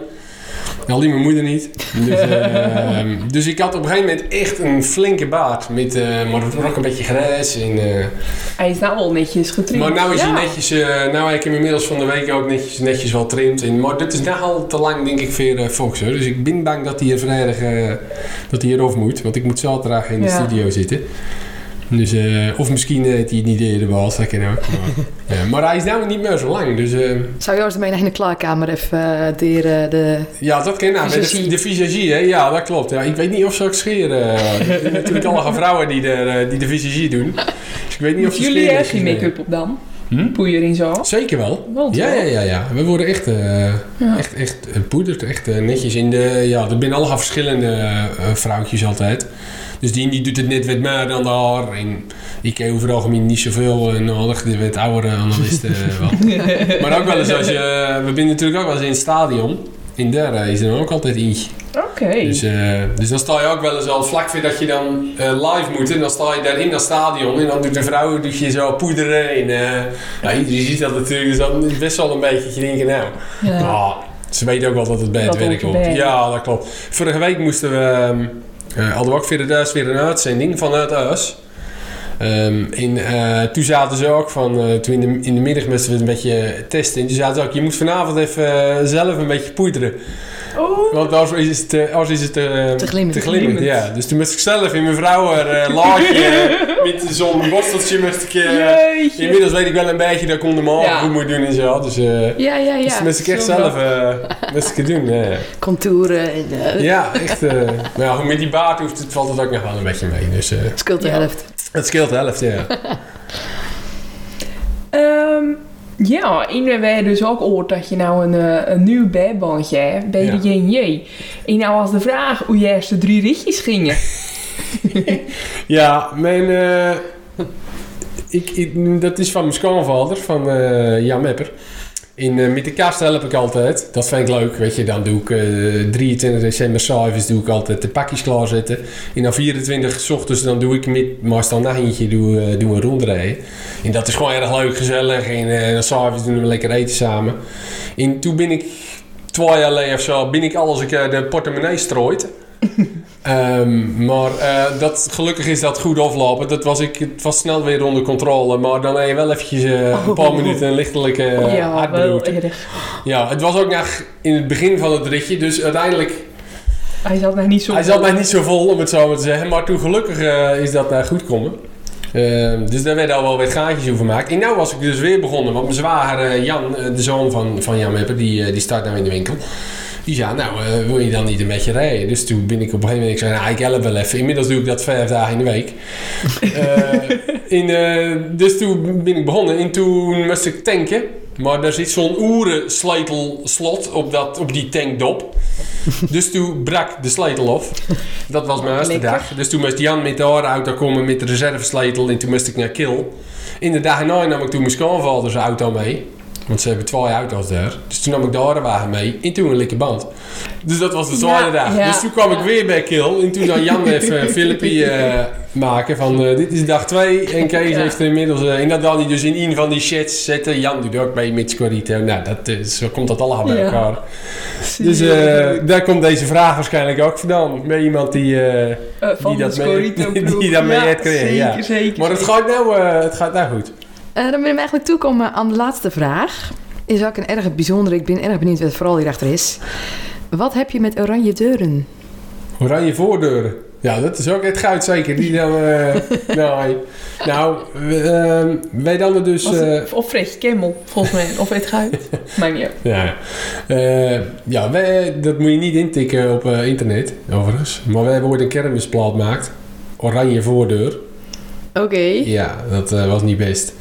Alleen mijn moeder niet. Dus, eh, dus ik had op een gegeven moment echt een flinke baard. Met, eh, maar het was ook een beetje grijs. En, eh, Hij is nou wel netjes getraind. maar nou is ja. hij netjes... eh nou heb ik hem inmiddels van de week ook netjes, netjes wel trimd. En, maar dit is nogal te lang denk ik voor Fox. Hoor. Dus ik ben bang dat hij er vrijdag dat hij erover moet. Want ik moet zaterdag in de Ja. studio zitten. Dus, eh, of misschien heeft hij het niet eerder behaald, dat kan ook. Maar, ja, maar hij is nou niet meer zo lang. Dus eh, Zou je als mee in de klaarkamer even uh, de, de... ja, dat kan nou. Met de, Visagie. de visagie, hè? Ja, dat klopt. Ja, ik weet niet of ze ook scheren. eh. er zijn natuurlijk allemaal vrouwen die de, eh, die de visagie doen. Dus ik weet niet of ze jullie scheren. echt geen make-up op dan? Hm? Poeier en zo? Zeker wel. Ja, ja, ja, ja. We worden echt, eh Ja. echt, echt eh, poederd. Echt eh, netjes in de... Ja, er zijn allemaal verschillende eh, vrouwtjes altijd. Dus die, die doet het net wat meer dan de haar. En ik heb over het algemeen niet zoveel eh, nodig. De wat oudere analisten eh, wel. maar ook wel eens als je... we zijn natuurlijk ook wel eens in het stadion. In daar eh, is er dan ook altijd eentje. Oké. Dus, eh, dus dan sta je ook wel eens al vlak voordat je dan eh, live moet. En dan sta je daar in dat stadion. En dan doet de vrouw doet je zo poederen. En uh, iedereen ziet dat natuurlijk. Dus dan is best wel een beetje dat je denkt, nou... Ja. ze weten ook wel dat het bij het Dat werk komt. Ja, dat klopt. Vorige week moesten we... ehm, eh, hadden we ook voor de weer een uitzending vanuit huis. Eh, toen zaten ze ook van, eh, toen in de, middag moesten we een beetje testen. En toen zaten ze ook, je moet vanavond even zelf een beetje poederen. Oh. Want anders is het, eh, anders is het eh, Te glimmend. te glimmend, ja. Dus toen moest ik zelf in mijn vrouw eh laagje met zo'n borsteltje moest ik... inmiddels weet ik wel een beetje dat ik onder mijn Ja. goed moet doen en zo. Dus, eh Ja, ja, ja. dus toen moest ik echt zelf eh, moest ik het doen. ja. Contouren en Ja, echt. eh maar ja, goed, met die baard hoeft het, valt het ook nog wel een beetje mee. Dus eh scheelt de Ja. helft. het scheelt de helft, ja. Ehm, ja, en we hebben dus ook gehoord dat je nou een, eh, een nieuw bijbandje hebt bij Ja. de JNJ. En nou was de vraag hoe je eerste drie ritjes gingen. Ja, mijn... eh, ik, ik, dat is van mijn schoonvader, van eh, Jan Mepper. In, eh, met de kast help ik altijd. Dat vind ik leuk, weet je. Dan doe ik eh 23 december s'avonds doe ik altijd de pakjes klaarzetten. En dan 24 's ochtends dan doe ik met Marstal Nachtje doe, eh, doe een rondrijden. En dat is gewoon erg leuk, gezellig. En eh, dan s'avonds doen we lekker eten samen. En toen ben ik twee jaar geleden of zo, ben ik alles keer de portemonnee strooid. Ehm, maar eh, dat, gelukkig is dat goed aflopen. Dat was ik, het was snel weer onder controle. Maar dan heb je wel eventjes eh, een paar Oh. minuten een lichtelijke uh, ja, wel hartberoerte. erg. Ja, het was ook nog in het begin van het ritje. Dus uiteindelijk, Hij zat nog niet zo hij zat mij niet zo vol om het zo maar te zeggen. Maar toen gelukkig is dat goed komen. Ehm, dus daar werden al wel weer gaatjes over gemaakt. En nou was ik dus weer begonnen. Want mijn zwager Jan, de zoon van, van Jan Mepper, die, die start nou in de winkel. Die zei, nou, eh, wil je dan niet een beetje rijden? Dus toen ben ik op een gegeven moment, ik zei, nou, ik help wel even. Inmiddels doe ik dat vijf dagen in de week. Eh, in, eh, dus toen ben ik begonnen en toen moest ik tanken. Maar daar zit zo'n oerensletelslot op, dat, op die tankdop. Dus toen brak de sletel af. Dat was mijn eerste dag. Dus toen moest Jan met de auto komen met de reservesletel en toen moest ik naar Kil. In de dag erna nam ik toen mijn schoonvaders auto mee. Want ze hebben twee auto's daar. Dus toen nam ik de harenwagen mee. En toen een lekker band. Dus dat was de Ja, dag. ja, dus toen kwam ik weer bij Kil. En toen dan Jan even een filmpje eh, maken van eh, dit is dag 2. En Kees heeft er inmiddels... eh, en dat dan hij dus in een van die chats zetten. Jan doet ook mee met Scorito. Nou, dat, eh, zo komt dat allemaal bij elkaar. Dus eh, daar komt deze vraag waarschijnlijk ook vandaan. Bij iemand die... eh, Eh, van die dat mee- die dat mee heeft gekregen, zeker, zeker. maar het gaat, nou, eh, het gaat nou goed. Eh, dan ben we eigenlijk toekomen aan de laatste vraag. Is ook een erg bijzondere. Ik ben erg benieuwd wat het vooral hierachter is. Wat heb je met oranje deuren? Oranje voordeuren. Ja, dat is ook het goud zeker. Die dan... eh nou, nou ehm, wij dan dus... Eh, of Fredje Kemmel, volgens mij. Of het Guit. Maakt niet uit. ja, Eh, ja wij, dat moet je niet intikken op internet, overigens. Maar wij hebben ooit een kermisplaat gemaakt. Oranje voordeur. Oké. Ja, dat eh, was niet best.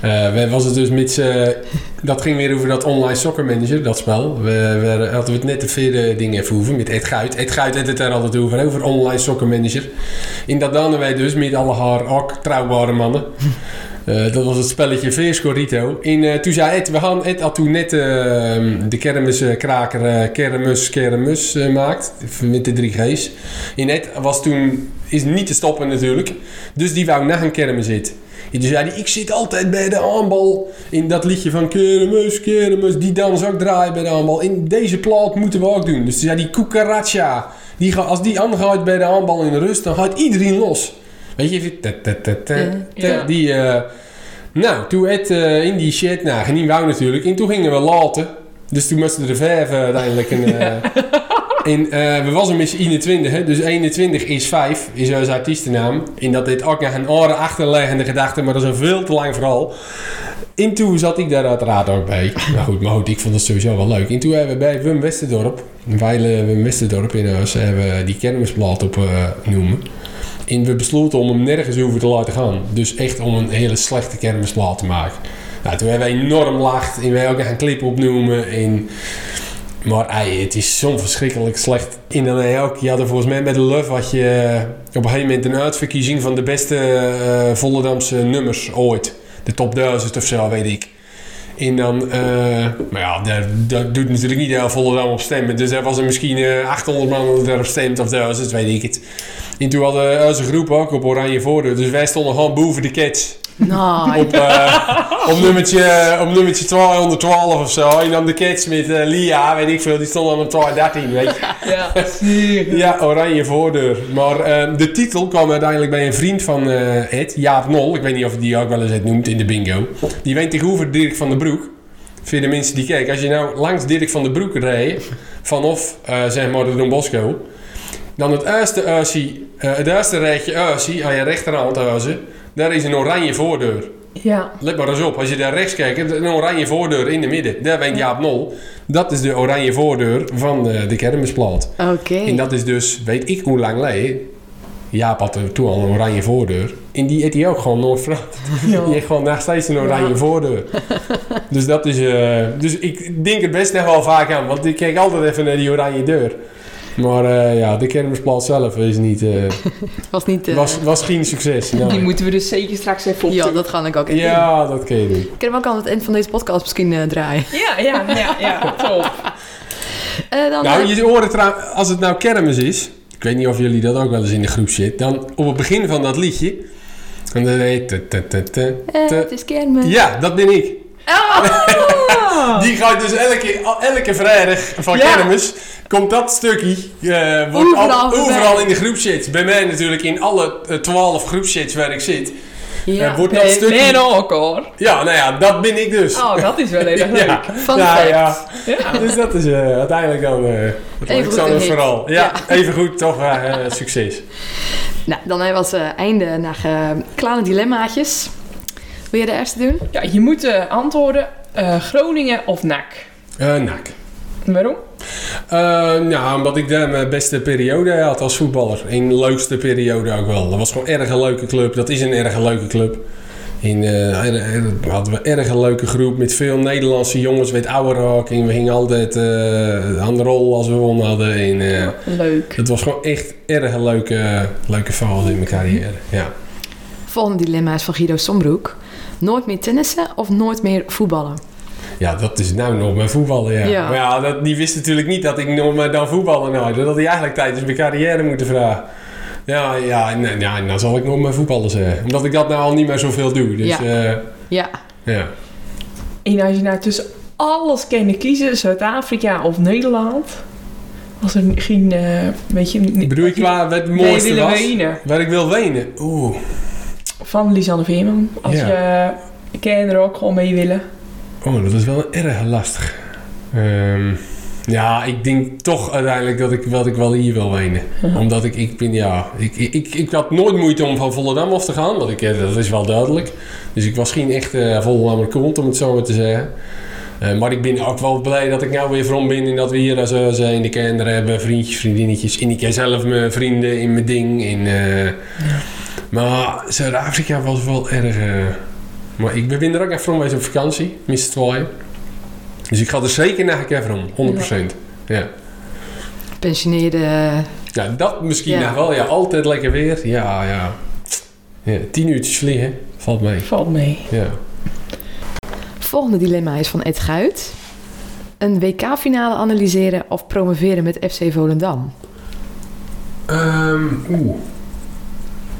Eh we was het dus met z'n- Dat ging weer over dat online soccer manager, dat spel. We, hadden het net te veel dingen even over met Ed Guit. Ed Guit had het er altijd over, over online soccer manager. In dat hadden wij dus met alle haar ook trouwbare mannen. Eh, dat was het spelletje Veerscorito. En eh, toen zei Ed, we gaan, Ed had toen net eh, de kermiskraker eh Kermis Kermis maakt. Met de drie G's. En Ed was toen, is niet te stoppen natuurlijk. Dus die wou naar een kermis zitten. En toen zei hij, ik zit altijd bij de aanbal. In dat liedje van kermis, kermis. Die dans ook draaien bij de aanbal. In deze plaat moeten we ook doen. Dus toen zei die cucaracha. Die als die aangaat bij de aanbal in de rust, dan gaat iedereen los. Weet je, Ja. Die... eh, nou, toen Ed eh, in die shit, nou, geen wou natuurlijk. En toen gingen we laten. Dus toen moesten er vijf eh, uiteindelijk een... eh, en eh, we was met z'n 21, hè? dus 21 is 5, is zijn artiestennaam. En dat dit ook nog een andere achterliggende gedachte, maar dat is een veel te lang verhaal. En toen zat ik daar uiteraard ook bij. Nou goed, maar goed, ik vond het sowieso wel leuk. En toen hebben we bij Wim Westerdorp, Weile Wim Westerdorp in huis, hebben we die kermisplaat op eh, noemen. En we besloten om hem nergens over te laten gaan. Dus echt om een hele slechte kermisplaat te maken. Nou, toen hebben we enorm lacht en wij ook een clip opnoemen. En maar ey, het is zo verschrikkelijk slecht. Heb je ook, je had er volgens mij met de Love had je eh, op een gegeven moment een uitverkiezing van de beste eh Volendamse nummers ooit. De top 1000 of zo, weet ik. En dan, eh, maar ja, daar, daar doet natuurlijk niet heel Volendam op stemmen. Dus er was er misschien eh, 800 man die erop stemt of 1000, weet ik het. En toen hadden onze groep ook op oranje voordeur. Dus wij stonden gewoon boven de kids. Nou, Op, op, nummertje, op nummertje 212 of zo. En dan de kids met eh, Lia, weet ik veel, die stonden op 213, weet je. Ja. Ja, oranje voordeur. Maar eh, de titel kwam uiteindelijk bij een vriend van eh Ed, Jaap Nol. Ik weet niet of hij die ook wel eens het noemt in de bingo. Die weet tegenover Dirk van den Broek. Voor de mensen die kijken. Als je nou langs Dirk van den Broek rijdt, vanaf eh, zeg maar de Don Bosco. Dan het eerste uursie, eh, het eerste rijtje uursie aan je rechterhand huizen. Daar is een oranje voordeur. Ja. Let maar eens op, als je daar rechts kijkt, een oranje voordeur in de midden. Daar bent Jaap Nol. Dat is de oranje voordeur van eh, de kermisplaat. oké. En dat is dus, weet ik hoe lang geleden. Jaap had er toen al een oranje voordeur. En die heeft hij ook gewoon nooit veranderd. Die heeft gewoon nog steeds een oranje Ja. voordeur. dus dat is... eh, dus ik denk er best nog wel vaak aan. Want ik kijk altijd even naar die oranje deur. Maar eh, ja, de kermisplaats zelf is niet, eh, Was niet... eh, was, was geen succes. Die moeten we dus zeker straks even op ja, dat ga ik ook even doen. Ja, dat kun je doen. Ik kan hem ook aan het eind van deze podcast misschien eh, draaien. Ja, ja, ja, ja, top. Eh, dan, Nou, je hoort het trouw- als het nou kermis is. Ik weet niet of jullie dat ook wel eens in de groep zit. Dan op het begin van dat liedje. En dan heet het. te- te- te- eh, te- het is kermis. Ja, dat ben ik. Ah. Die gaat dus elke, elke vrijdag van Ja. kermis. Komt dat stukje. eh, wordt Overal al- voorbij. overal in de groepchats. Bij mij natuurlijk in alle eh, twaalf groepchats waar ik zit. Ja. eh, wordt dat Nee, stukje. nee, ook hoor. Ja, nou ja, dat ben ik dus. Oh, dat is wel heel erg leuk. ja. Fun ja, ja. Ja. Dus dat is eh, uiteindelijk dan eh Even hit. verhaal. Ja, Ja. even goed, toch eh, eh, succes. Nou, dan hebben we als eh, einde naar eh, kleine dilemmaatjes. Wil je de eerste doen? Ja, je moet eh, antwoorden eh, Groningen of NAC. Eh nak. Waarom? Eh, nou, omdat ik daar mijn beste periode had als voetballer. En leukste periode ook wel. Dat was gewoon erg een leuke club. Dat is een erg leuke club. In, er- hadden we een erg een leuke groep met veel Nederlandse jongens. Ook. En we gingen altijd aan de rol als we won hadden. En, eh, Leuk. het was gewoon echt erg een leuke, leuke fase in mijn carrière. Ja. Volgende dilemma is van Guido Sombroek. Nooit meer tennissen of nooit meer voetballen? ja, dat is nou nog mijn voetballen. Ja. Ja. Maar ja, dat, die wist natuurlijk niet dat ik nog maar dan voetballen nou. Dat had hij eigenlijk tijdens mijn carrière moeten vragen. Ja, ja, nee, ja, nou zal ik nog maar voetballen zeggen. Omdat ik dat nou al niet meer zoveel doe. Dus Ja. ja. Ja. ja. En als je nou tussen alles kan kiezen, Zuid-Afrika of Nederland, was er geen, eh weet je, niet. Bedoel je qua wat het mooiste was? wenen. Waar ik wil wenen? Oeh. Van Lisanne Veerman. Als Ja. je, er ook gewoon mee willen. Oh, dat is wel erg lastig. Ehm, ja, ik denk toch uiteindelijk dat ik, dat ik wel hier wil wenen. Omdat ik, ik ben, ja, ik, ik, ik, had nooit moeite om van Volendam af te gaan. Want ik, eh, dat is wel duidelijk. Dus ik was geen echte uh, Volendammer kont, om het zo maar te zeggen. Eh, maar ik ben ook wel blij dat ik nou weer van ben en dat we hier uh, zijn. De kinderen hebben, vriendjes, vriendinnetjes. En ik zelf mijn vrienden in mijn ding. En, Maar Zuid-Afrika was wel erg... eh, maar ik ben er ook even geweest op vakantie, Mr. Twaaien. Dus ik ga er zeker naar om, 100%. Ja. Pensioneerde... ja, dat misschien Ja. nog wel. Ja, altijd lekker weer. Ja, ja. ja tien uurtjes vliegen, valt mee. Valt mee. Ja. Volgende dilemma is van Ed Guit. Een WK-finale analyseren of promoveren met FC Volendam? Ehm, Oeh.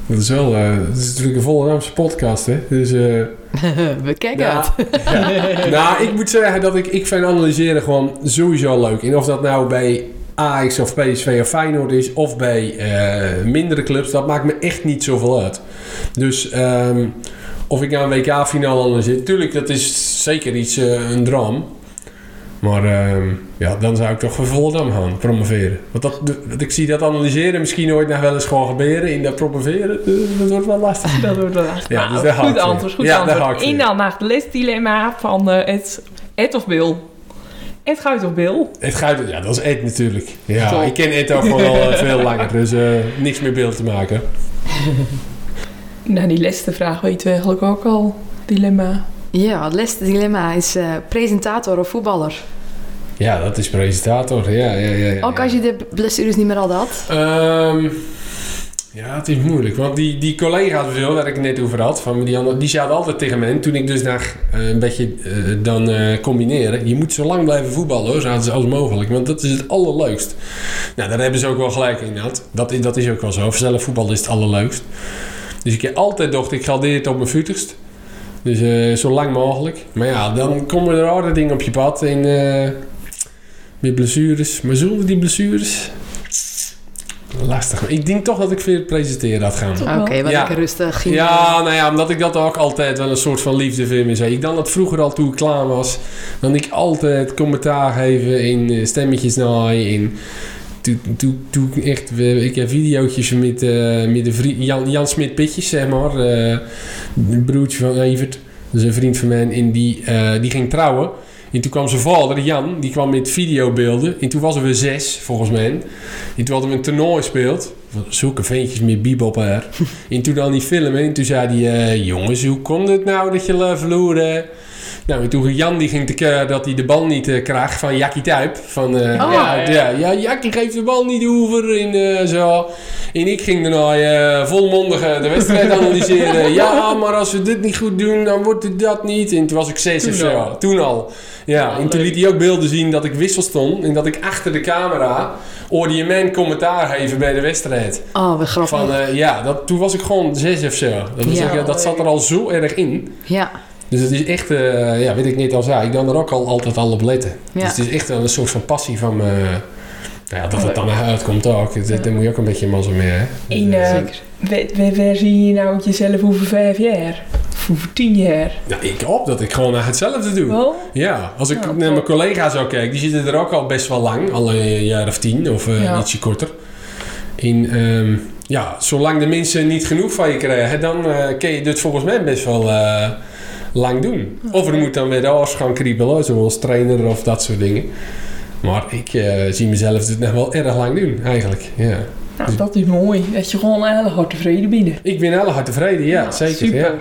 Dat is wel... eh dat is natuurlijk een Volendamse podcast, hè. Dus... eh We kijken het. Ja. nou, ik moet zeggen dat ik, ik vind analyseren gewoon sowieso leuk. En of dat nou bij Ajax of PSV of Feyenoord is, of bij eh, mindere clubs, dat maakt me echt niet zoveel uit. Dus ehm, of ik nou een WK-finale analyseer, tuurlijk, dat is zeker iets, eh, een droom. Maar ehm, ja, dan zou ik toch voor Volendam gaan promoveren. Want dat, dat- ik zie dat analyseren misschien ooit nog wel eens gewoon gebeuren. In dat promoveren, eh, dat wordt wel lastig. Dat wordt wel lastig. Ja, Nou, dus daar ik goed antwoord, goed Ja, antwoord. En dan naar het lesdilemma van eh Ed, Ed of Bill. Ed Guit of Bill? Het gaat, ja, dat is Ed natuurlijk. Ja, Top. ik ken Ed ook gewoon al eh, veel langer, dus eh, niks meer beeld te maken. Nou, die laatste vraag weten we eigenlijk ook al. Dilemma. Ja, het laatste dilemma is eh, presentator of voetballer. Ja, dat is presentator. Ja, ja, ja. ja, Ook als je de blessures niet meer al had. Ehm, Ja, het is moeilijk. Want die, die collega's veel, waar ik het net over had, van die, andere, die zaten altijd tegen me. En toen ik dus naar eh, een beetje eh, dan eh, combineren. Je moet zo lang blijven voetballen hoor, zaten ze als mogelijk. Want dat is het allerleukst. Nou, daar hebben ze ook wel gelijk in. Dat, dat, is- dat is ook wel zo. Zelf voetbal is het allerleukst. Dus ik heb altijd dacht, ik ga dit op mijn futigst. Dus zo lang mogelijk. Maar ja, dan komen er harde dingen op je pad. En, met blessures. Maar zonder die blessures... Lastig. Ik denk toch dat ik veel presenteren had gaan. Oké, wel? wat Ja. lekker rustig. Ja, nou ja, omdat ik dat ook altijd wel een soort van liefde vind. zei. Ik dan dat vroeger al toen ik klaar was, dan ik altijd commentaar geven in eh, stemmetjes naaien. In, toen, toen, toen ik echt, ik heb videootjes met, eh, met de vriend, Jan, Jan Smit Pitjes, zeg maar. eh een broertje van Evert, dat is een vriend van mij. En die, eh, die ging trouwen. En toen kwam zijn vader, Jan, die kwam met videobeelden. En toen was er weer zes, volgens mij. En toen hadden we een toernooi gespeeld. Zulke ventjes met bebop haar. En toen dan die filmen. En toen zei hij... eh, jongens, hoe komt het nou dat je verloren? Nou, en toen ging Jan die ging tekeer dat hij de bal niet kreeg van Jackie Tuip. Van, eh, Oh, ja, ja. ja, ja, Jackie geeft de bal niet over. En eh, zo. En ik ging daarna volmondig de wedstrijd analyseren. Ja, maar als we dit niet goed doen, dan wordt het dat niet. En toen was ik zes Toen of zo. al. Toen al. Ja, Ja, en toen leuk. liet hij ook beelden zien dat ik wissel stond. En dat ik achter de camera hoorde je mijn commentaar geven bij de wedstrijd. Oh, wat grappig. Van, ja, dat, toen was ik gewoon zes of zo. Dat, Ja. dat zat er al zo erg in. ja, Dus het is echt, eh, ja, weet ik net al zei, ik dan er ook al altijd al op letten. Ja. Dus het is echt wel een soort van passie van me. Nou ja, dat het dan uitkomt ook. Dat, Ja. Daar moet je ook een beetje mazzel mee, hè. In, zeker. Waar, zie je nou jezelf over vijf jaar? Of over tien jaar? nou, ik hoop dat ik gewoon hetzelfde doe. Wel? Ja, als ik Ja, naar mijn collega's ook kijk, die zitten er ook al best wel lang, al een jaar of tien of eh, Ja. ietsje korter. En ehm, ja, zolang de mensen niet genoeg van je krijgen, dan eh kun je dit volgens mij best wel eh, lang doen. Of er moet dan weer de oors gaan kriebelen, zoals trainer of dat soort dingen. Maar ik eh, zie mezelf dit nog wel erg lang doen, eigenlijk. Ja. Nou, dat is mooi. Dat je gewoon heel hard tevreden bent. Ik ben heel hard tevreden, ja, zeker. Super. Ja.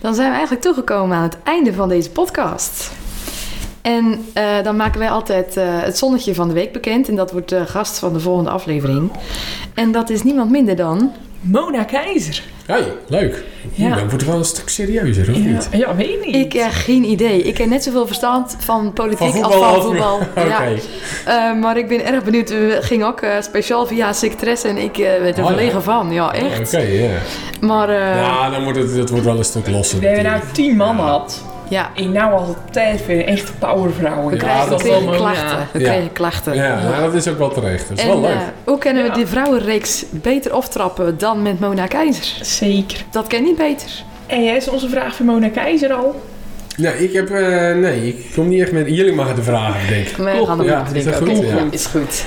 Dan zijn we eigenlijk toegekomen aan het einde van deze podcast. En eh, dan maken wij altijd eh, het zonnetje van de week bekend. En dat wordt de gast van de volgende aflevering. En dat is niemand minder dan... Mona Keizer. Hey, leuk. Ja. Dan wordt het wel een stuk serieuzer, of Ja, niet? ja, weet ik niet. Ik heb geen idee. Ik heb net zoveel verstand van politiek Van als van of- voetbal. Oké. Ja. Eh, maar ik ben erg benieuwd. We gingen ook eh, speciaal via secretaresse en ik eh, werd er Oh, ja. verlegen van. Ja, echt. Oké, ja. Maar eh, Ja, dan wordt het, het wordt wel een stuk losser. We hebben nou tien man Ja. Ja, En nou was het tijd voor een echte powervrouw. we Ja, krijgen, dat we kregen klachten. We Ja. kregen klachten. Ja, dat is ook wel terecht. Dat is En wel leuk. eh, hoe kunnen we die vrouwenreeks beter optrappen dan met Mona Keizer? Zeker. Dat ken niet beter. En jij is onze vraag voor Mona Keizer al? Nee, ik heb... eh, nee, ik kom niet echt met... Jullie mogen de vragen. We Klopt. gaan Ja, is goed? Ja. Is goed.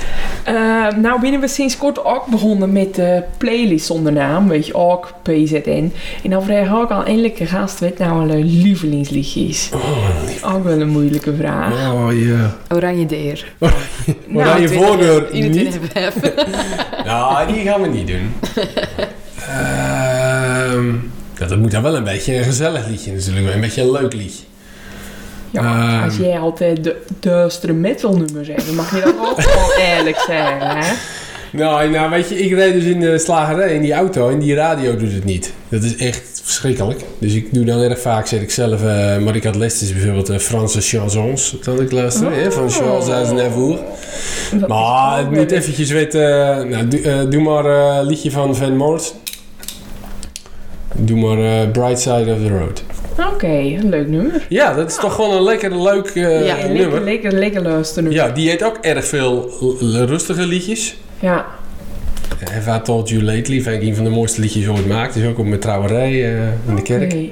Nou binnen we sinds kort ook begonnen met de playlist zonder naam. Weet je, ook PZN. En dan vraag ik ook al eindelijk een gast wat nou een lievelingsliedje is. Oh, Ook wel een moeilijke vraag. oh ja. Oranje Deer. Oranje Nou, voordeur 21 niet. Nou, die gaan we niet doen. Ehm dat moet dan wel een beetje een gezellig liedje natuurlijk. Een beetje een leuk liedje. Ja, Ehm. als jij altijd de duistere metal nummer zegt, dan mag je dat ook gewoon eerlijk zeggen, hè? Nou, nou, weet je, ik rijd dus in de slagerij in die auto en die radio doet het niet. Dat is echt verschrikkelijk. Dus ik doe dan erg vaak, zet ik zelf, eh, maar ik had les bijvoorbeeld eh, Franse chansons, dat ik luister, hè, van Charles Aznavour. Dat Maar het moet eventjes weten, nou, doe, eh, doe maar eh, een liedje van Van Moort. Doe maar eh, Bright Side of the Road. Oké, een leuk nummer. Ja, dat is toch gewoon een lekker leuk eh, Ja, lekker, nummer. lekker, lekker luisteren. Ja, die heeft ook erg veel rustige liedjes. Ja. Have I Told You Lately vind ik een van de mooiste liedjes ooit maakt. Is ook op mijn trouwerij eh, in de kerk. Oké.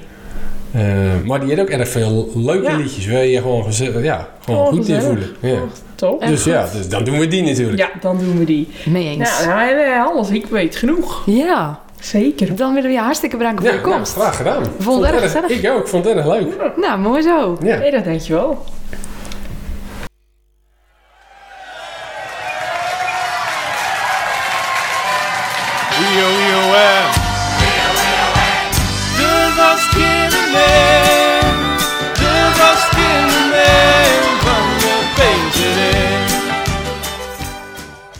Eh, maar die heeft ook erg veel leuke Ja. liedjes. Waar je gewoon, ja, gewoon Oh, goed in voelen. Ja. Top. Dus ja, dus dan doen we die natuurlijk. Ja, dan doen we die. Mee eens. Nou, nou alles. Ik weet genoeg. Ja, Zeker. dan willen we je hartstikke bedanken voor Ja, je nou, komst. graag gedaan. Vond het erg erg- gezellig. Ik ook, vond het erg leuk. Nou, mooi zo. Ja. Nee, dat dankjewel. Wee-o-wee-o-wah.